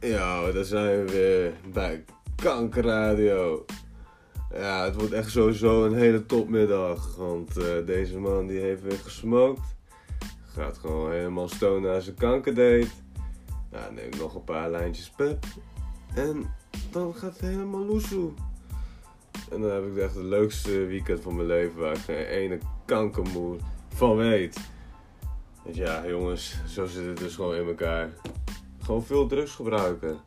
Ja, daar zijn we weer bij Kankerradio. Ja, het wordt echt sowieso een hele topmiddag. Want eh, deze man die heeft weer gesmoked. Gaat gewoon helemaal stonen naar zijn kankerdate. Ja, neemt nog een paar lijntjes pep. En dan gaat het helemaal loesoe. En dan heb ik echt het leukste weekend van mijn leven waar ik geen ene kankermoer van weet. Want ja, jongens, zo zit het dus gewoon in elkaar. Gewoon veel drugs gebruiken.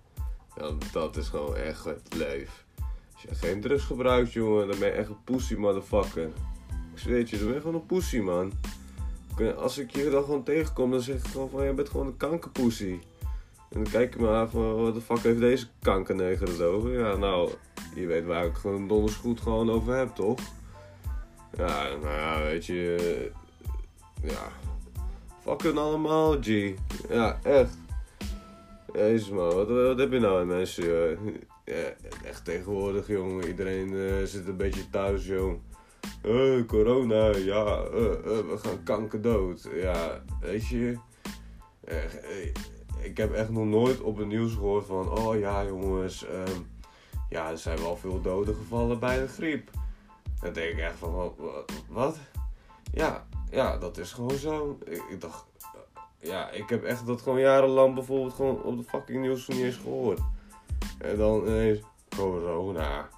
Ja, dat is gewoon echt het leven. Als je geen drugs gebruikt, jongen, dan ben je echt een pussy motherfucker. Ik zweer je, dan ben je gewoon een pussy, man. Als ik je dan gewoon tegenkom, dan zeg ik gewoon van, je bent gewoon een kankerpussy. En dan kijk je me aan van, wat de fuck heeft deze kankerneger het over? Ja, nou, je weet waar ik gewoon donders goed gewoon over heb, toch? Ja, nou ja, weet je... Ja, fuck hun allemaal, G. Ja, echt. Jezus man, wat, wat heb je nou aan mensen? Ja, echt tegenwoordig, jongen. Iedereen uh, zit een beetje thuis, jong. Uh, corona, ja, uh, we gaan kanker dood. Ja, weet je... ik heb echt nog nooit op het nieuws gehoord van... Oh ja, jongens, um, ja, er zijn wel veel doden gevallen bij de griep. Dan denk ik echt van, wat? Ja, ja, dat is gewoon zo. Ik dacht, ja, ik heb echt dat gewoon jarenlang bijvoorbeeld gewoon op de fucking nieuws niet eens gehoord. En dan ineens corona.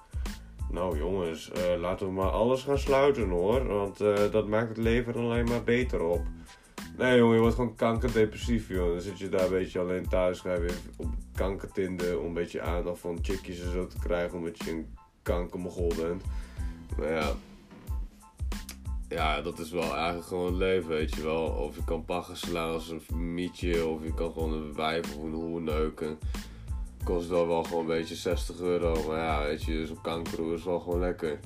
Nou jongens, uh, laten we maar alles gaan sluiten hoor. Want uh, dat maakt het leven alleen maar beter op. Nee jongen, je wordt gewoon kankerdepressief joh. Dan zit je daar een beetje alleen thuis. Ga je op kankertinde om een beetje aandacht van chickies en zo te krijgen. Omdat je een kankermogol bent. Maar ja, ja, dat is wel eigenlijk gewoon het leven, weet je wel. Of je kan pakken slaan als een mietje, of je kan gewoon een wijf of een hoer neuken. Kost wel wel gewoon een beetje 60 euro, maar ja, weet je, zo'n kanker is wel gewoon lekker.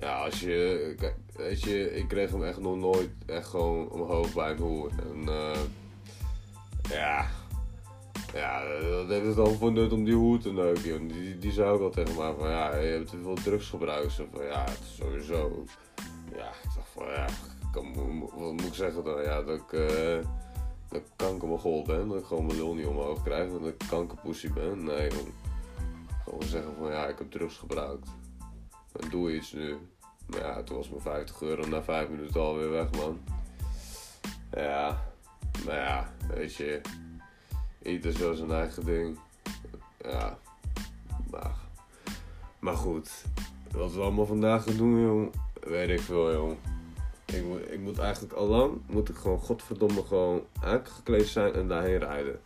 Ja, als je, weet je, ik kreeg hem echt nog nooit echt gewoon omhoog bij een hoer. En uh, ja, ja, dat heeft het al voor nut om die hoer te neuken, Die, die zei ook al tegen mij van, ja, je hebt te veel drugs gebruikt. Van, ja, sowieso ja, ik dacht van ja, wat moet ik zeggen dan? Ja, dat ik, uh, dat ik kankermogol ben, dat ik gewoon mijn lul niet omhoog krijg, dat ik kankerpoesie ben. Nee, man. Gewoon zeggen van ja, ik heb drugs gebruikt. En doe iets nu. Maar ja, toen was mijn 50 euro na 5 minuten alweer weg, man. Ja, maar ja, weet je, ieder zo zijn eigen ding. Ja, maar, maar goed, wat we allemaal vandaag gaan doen, jong weet ik veel, joh. Ik moet, ik moet eigenlijk al lang, moet ik gewoon godverdomme gewoon aangekleed zijn en daarheen rijden.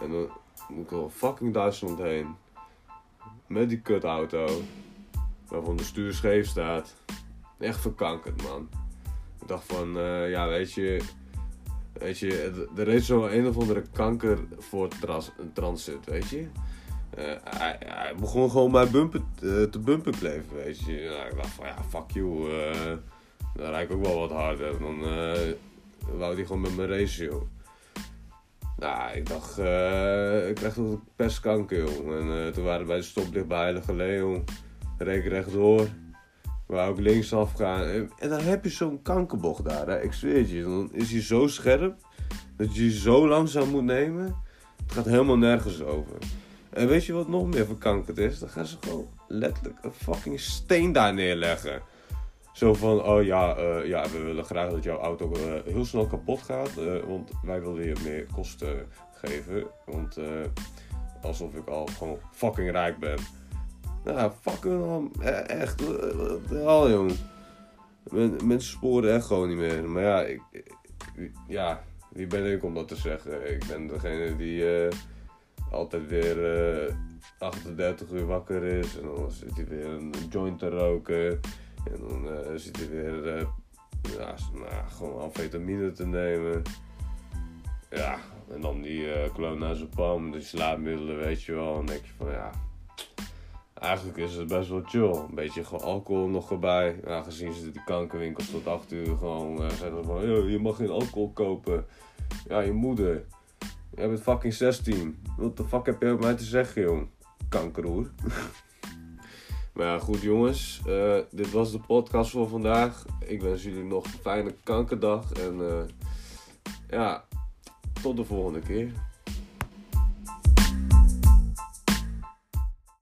En dan moet ik wel fucking Duitsland heen. Met die kutauto. Waarvan de stuur scheef staat. Echt verkankerd, man. Ik dacht van, uh, ja, weet je... Weet je, er reed zo een of andere kanker voor trans, transit, weet je. Uh, hij, begon gewoon mijn bumper uh, te bumper kleven, weet je. Nou, ik dacht van, ja, fuck you. Uh, dan rijd ik ook wel wat harder. Dan wou hij gewoon met mijn joh. Nou, ik dacht, ik kreeg toch pestkanker, joh. En toen waren we bij de stoplicht bij Heilige Leon. Reek rechtdoor. Wou ook linksaf gaan. En, dan heb je zo'n kankerbocht daar, hè. Ik zweer je. Dan is hij zo scherp dat je zo langzaam moet nemen. Het gaat helemaal nergens over. En weet je wat nog meer verkankerd is? Dan gaan ze gewoon letterlijk een fucking steen daar neerleggen. Zo van, oh ja, uh, ja we willen graag dat jouw auto uh, heel snel kapot gaat. Uh, want wij willen je meer kosten geven. Want alsof ik al gewoon fucking rijk ben. Nou, fucking man. Echt. Al jong. Mensen sporen echt gewoon niet meer. Maar ja, ik, ja, wie ben ik om dat te zeggen? Ik ben degene die altijd weer uh, 38 uur wakker is. En dan zit hij weer een joint te roken. En dan uh, zit hij weer uh, ja, nou, gewoon amfetamine te nemen. Ja, en dan die uh, palm, die slaapmiddelen, weet je wel. En dan denk je van ja, eigenlijk is het best wel chill. Een beetje gewoon alcohol nog erbij. Ja, gezien ze die kankerwinkels tot 8 uur gewoon zeggen van je mag geen alcohol kopen. Ja, je moeder. Jij bent fucking 16. Wat de fuck heb je op mij te zeggen, jong? Kankeroer. maar ja, goed jongens. Uh, dit was de podcast voor vandaag. Ik wens jullie nog een fijne kankerdag. En uh, ja, tot de volgende keer.